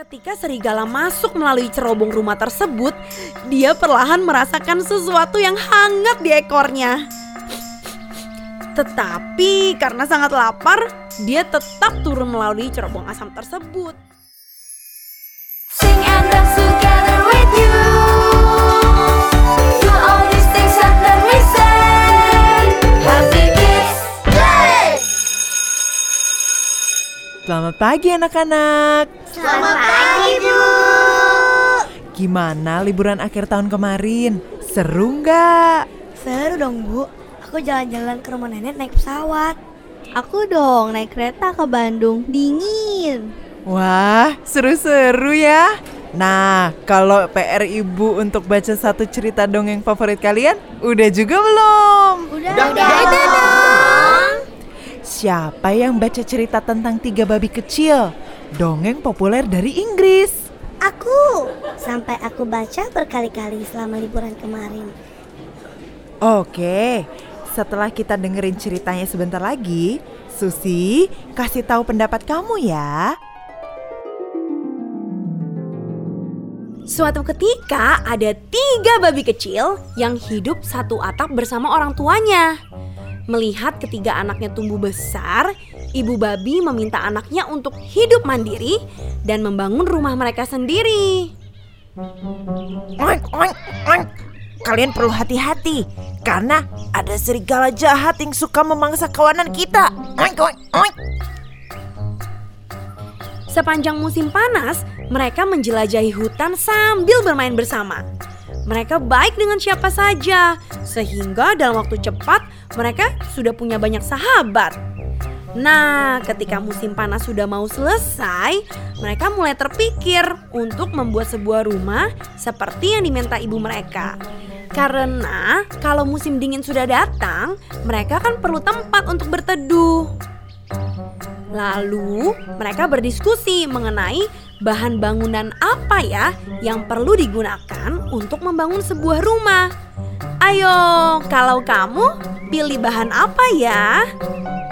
Ketika serigala masuk melalui cerobong rumah tersebut, dia perlahan merasakan sesuatu yang hangat di ekornya. Tetapi karena sangat lapar, dia tetap turun melalui cerobong asam tersebut. Selamat pagi anak-anak. Selamat pagi Bu. Gimana liburan akhir tahun kemarin? Seru nggak? Seru dong bu, aku jalan-jalan ke rumah nenek naik pesawat Aku dong naik kereta ke Bandung, dingin Wah, seru-seru ya. Nah, kalau PR ibu untuk baca satu cerita dongeng favorit kalian, udah juga belum? Udah, dong. Siapa yang baca cerita tentang tiga babi kecil? Dongeng populer dari Inggris. Aku Sampai aku baca berkali-kali selama liburan kemarin Oke, setelah kita dengerin ceritanya sebentar lagi, Susi kasih tahu pendapat kamu ya. Suatu ketika ada tiga babi kecil yang hidup satu atap bersama orang tuanya. Melihat ketiga anaknya tumbuh besar, ibu babi meminta anaknya untuk hidup mandiri dan membangun rumah mereka sendiri. Oink, oink, oink. Kalian perlu hati-hati karena ada serigala jahat yang suka memangsa kawanan kita. Oink, oink, oink. Sepanjang musim panas, mereka menjelajahi hutan sambil bermain bersama. Mereka baik dengan siapa saja, sehingga dalam waktu cepat mereka sudah punya banyak sahabat. Nah, ketika musim panas sudah mau selesai, mereka mulai terpikir untuk membuat sebuah rumah seperti yang diminta ibu mereka. Karena kalau musim dingin sudah datang, mereka kan perlu tempat untuk berteduh. Lalu mereka berdiskusi mengenai bahan bangunan apa ya yang perlu digunakan untuk membangun sebuah rumah. Ayo, kalau kamu pilih bahan apa ya?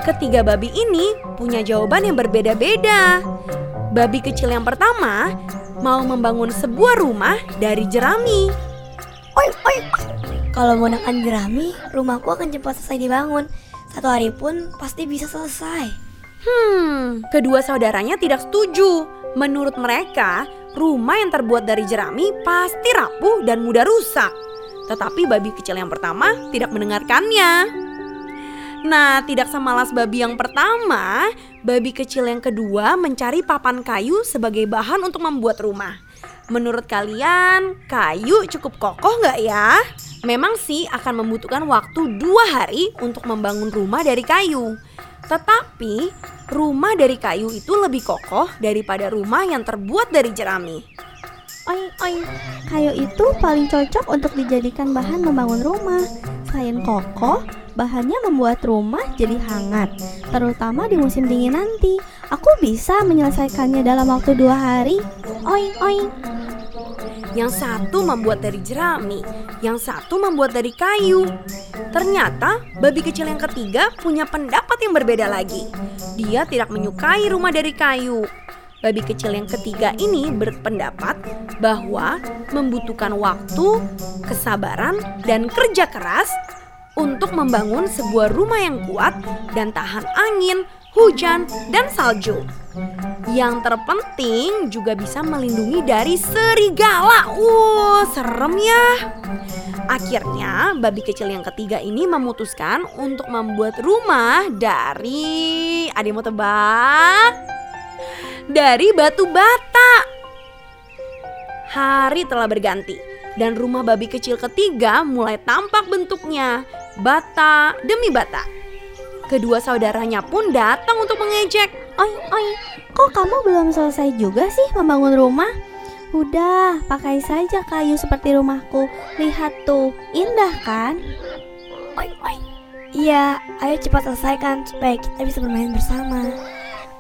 Ketiga babi ini punya jawaban yang berbeda-beda. Babi kecil yang pertama mau membangun sebuah rumah dari jerami. Oi, oi. Kalau menggunakan jerami, rumahku akan cepat selesai dibangun Satu hari pun pasti bisa selesai Hmm, kedua saudaranya tidak setuju. Menurut mereka, rumah yang terbuat dari jerami pasti rapuh dan mudah rusak. Tetapi babi kecil yang pertama tidak mendengarkannya. Nah, tidak semalas babi yang pertama, babi kecil yang kedua mencari papan kayu sebagai bahan untuk membuat rumah. Menurut kalian, kayu cukup kokoh nggak ya? Memang sih akan membutuhkan waktu dua hari untuk membangun rumah dari kayu. Tetapi rumah dari kayu itu lebih kokoh daripada rumah yang terbuat dari jerami. Oi, oi. Kayu itu paling cocok untuk dijadikan bahan membangun rumah. Selain kokoh, bahannya membuat rumah jadi hangat, terutama di musim dingin nanti. Aku bisa menyelesaikannya dalam waktu dua hari. Oi, oi. Yang satu membuat dari jerami, yang satu membuat dari kayu. Ternyata babi kecil yang ketiga punya pendapat yang berbeda lagi. Dia tidak menyukai rumah dari kayu. Babi kecil yang ketiga ini berpendapat bahwa membutuhkan waktu, kesabaran, dan kerja keras untuk membangun sebuah rumah yang kuat dan tahan angin, hujan, dan salju. Yang terpenting juga bisa melindungi dari serigala. Uh, serem ya. Akhirnya, babi kecil yang ketiga ini memutuskan untuk membuat rumah dari ada yang mau tebak? Dari batu bata. Hari telah berganti dan rumah babi kecil ketiga mulai tampak bentuknya, bata demi bata. Kedua saudaranya pun datang untuk mengejek. Oi, oi. Kok kamu belum selesai juga sih membangun rumah? Udah, pakai saja kayu seperti rumahku. Lihat tuh, indah kan? Oi, oi. Iya, ayo cepat selesaikan supaya kita bisa bermain bersama.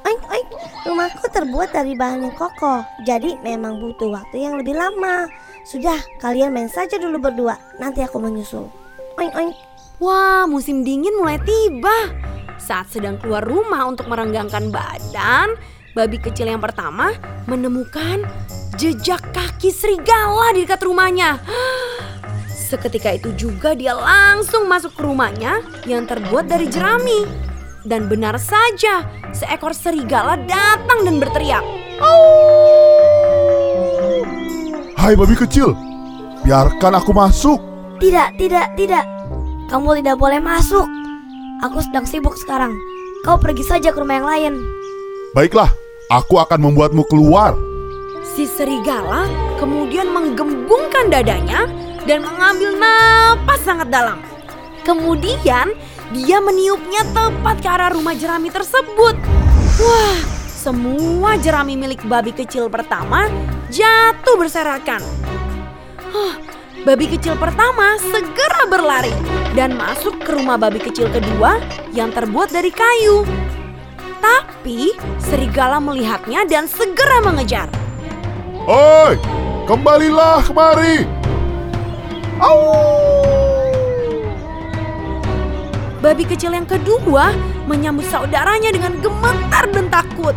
Oink, oink. Rumahku terbuat dari bahan yang kokoh, jadi memang butuh waktu yang lebih lama. Sudah, kalian main saja dulu berdua. Nanti aku menyusul. Oink, oink. Wah, musim dingin mulai tiba. Saat sedang keluar rumah untuk merenggangkan badan, babi kecil yang pertama menemukan jejak kaki serigala di dekat rumahnya. Seketika itu juga dia langsung masuk ke rumahnya yang terbuat dari jerami. Dan benar saja, seekor serigala datang dan berteriak. Hai babi kecil, biarkan aku masuk. Tidak, tidak, tidak. Kamu tidak boleh masuk. Aku sedang sibuk sekarang. Kau pergi saja ke rumah yang lain. Baiklah, aku akan membuatmu keluar. Si serigala kemudian menggembungkan dadanya dan mengambil napas sangat dalam. Kemudian dia meniupnya tepat ke arah rumah jerami tersebut. Wah, semua jerami milik babi kecil pertama jatuh berserakan. Huh, babi kecil pertama segera berlari dan masuk ke rumah babi kecil kedua yang terbuat dari kayu. Tapi serigala melihatnya dan segera mengejar. Oi, kembalilah kemari. Au! Babi kecil yang kedua menyambut saudaranya dengan gemetar dan takut.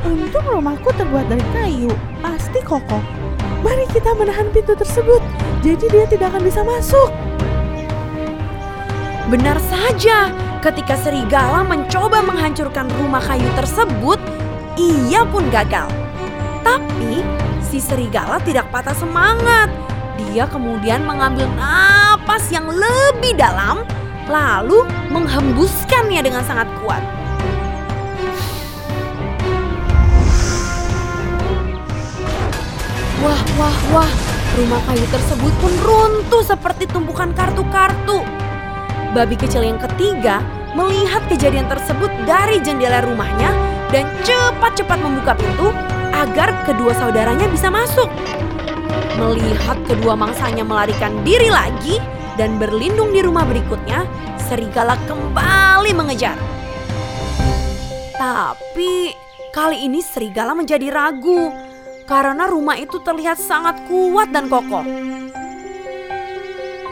Untung rumahku terbuat dari kayu, pasti kokoh. Mari kita menahan pintu tersebut, jadi dia tidak akan bisa masuk. Benar saja, ketika serigala mencoba menghancurkan rumah kayu tersebut, ia pun gagal. Tapi si serigala tidak patah semangat. Dia kemudian mengambil napas yang lebih dalam, lalu menghembuskannya dengan sangat kuat. Wah, wah, wah, rumah kayu tersebut pun runtuh seperti tumpukan kartu-kartu. Babi kecil yang ketiga melihat kejadian tersebut dari jendela rumahnya dan cepat-cepat membuka pintu agar kedua saudaranya bisa masuk. Melihat kedua mangsanya melarikan diri lagi dan berlindung di rumah berikutnya, serigala kembali mengejar. Tapi kali ini serigala menjadi ragu karena rumah itu terlihat sangat kuat dan kokoh.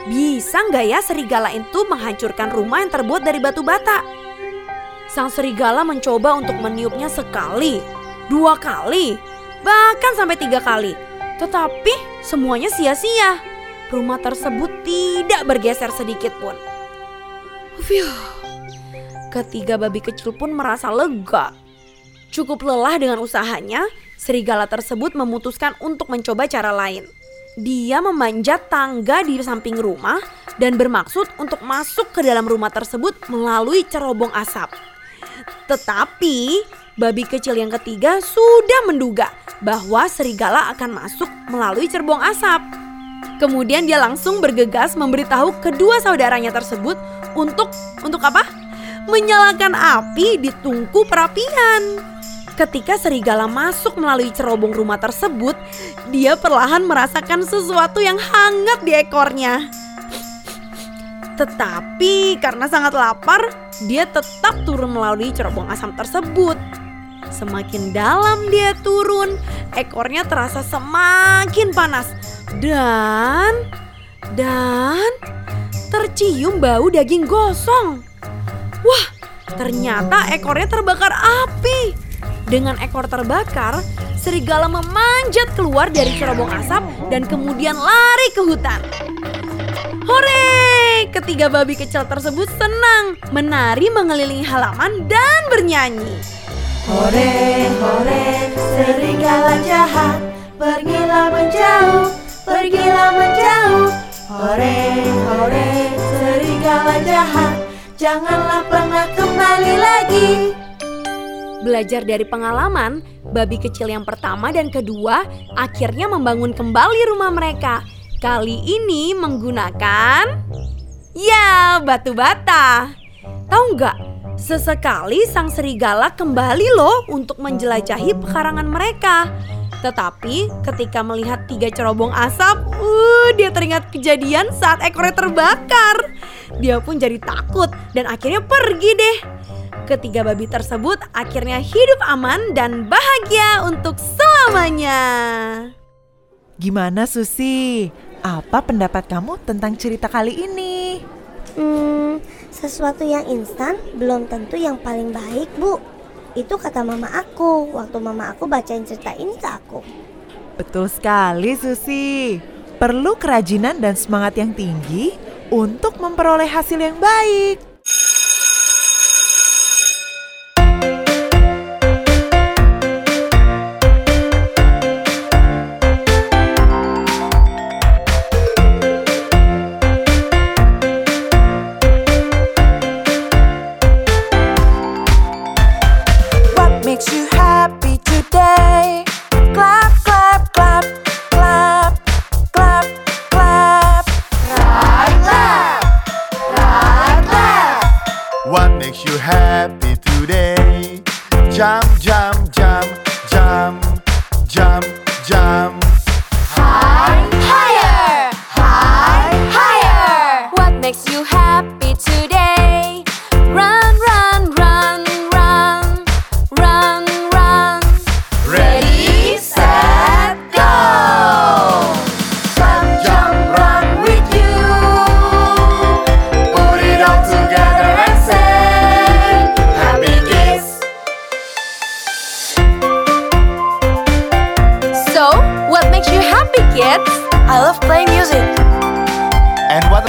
Bisa nggak ya serigala itu menghancurkan rumah yang terbuat dari batu bata? Sang serigala mencoba untuk meniupnya sekali, dua kali, bahkan sampai tiga kali. Tetapi semuanya sia-sia. Rumah tersebut tidak bergeser sedikit pun. Ketiga babi kecil pun merasa lega. Cukup lelah dengan usahanya, serigala tersebut memutuskan untuk mencoba cara lain. Dia memanjat tangga di samping rumah dan bermaksud untuk masuk ke dalam rumah tersebut melalui cerobong asap. Tetapi babi kecil yang ketiga sudah menduga bahwa serigala akan masuk melalui cerobong asap. Kemudian dia langsung bergegas memberitahu kedua saudaranya tersebut untuk untuk apa? Menyalakan api di tungku perapian. Ketika serigala masuk melalui cerobong rumah tersebut, dia perlahan merasakan sesuatu yang hangat di ekornya. Tetapi karena sangat lapar, dia tetap turun melalui cerobong asam tersebut. Semakin dalam dia turun, ekornya terasa semakin panas dan dan tercium bau daging gosong. Wah, ternyata ekornya terbakar api. Dengan ekor terbakar, serigala memanjat keluar dari cerobong asap dan kemudian lari ke hutan. Hore! Ketiga babi kecil tersebut senang menari mengelilingi halaman dan bernyanyi. Hore, hore, serigala jahat, pergilah menjauh, pergilah menjauh. Hore, hore, serigala jahat, janganlah pernah kembali lagi. Belajar dari pengalaman, babi kecil yang pertama dan kedua akhirnya membangun kembali rumah mereka. Kali ini menggunakan ya batu bata. Tahu nggak? Sesekali sang serigala kembali loh untuk menjelajahi pekarangan mereka. Tetapi ketika melihat tiga cerobong asap, uh, dia teringat kejadian saat ekornya terbakar. Dia pun jadi takut dan akhirnya pergi deh. Ketiga babi tersebut akhirnya hidup aman dan bahagia untuk selamanya. Gimana Susi? Apa pendapat kamu tentang cerita kali ini? Hmm, sesuatu yang instan belum tentu yang paling baik, Bu. Itu kata mama aku waktu mama aku bacain cerita ini ke aku. Betul sekali, Susi. Perlu kerajinan dan semangat yang tinggi untuk memperoleh hasil yang baik.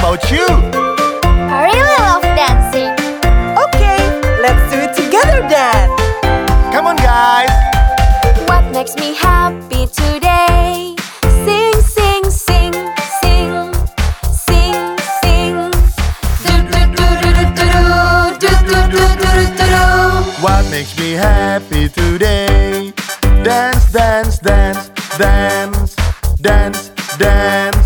about you? I really love dancing. Okay, let's do it together then. Come on, guys. What makes me happy today? Sing, sing, sing, sing, sing, sing. What makes me happy today? Dance, dance, dance, dance, dance, dance.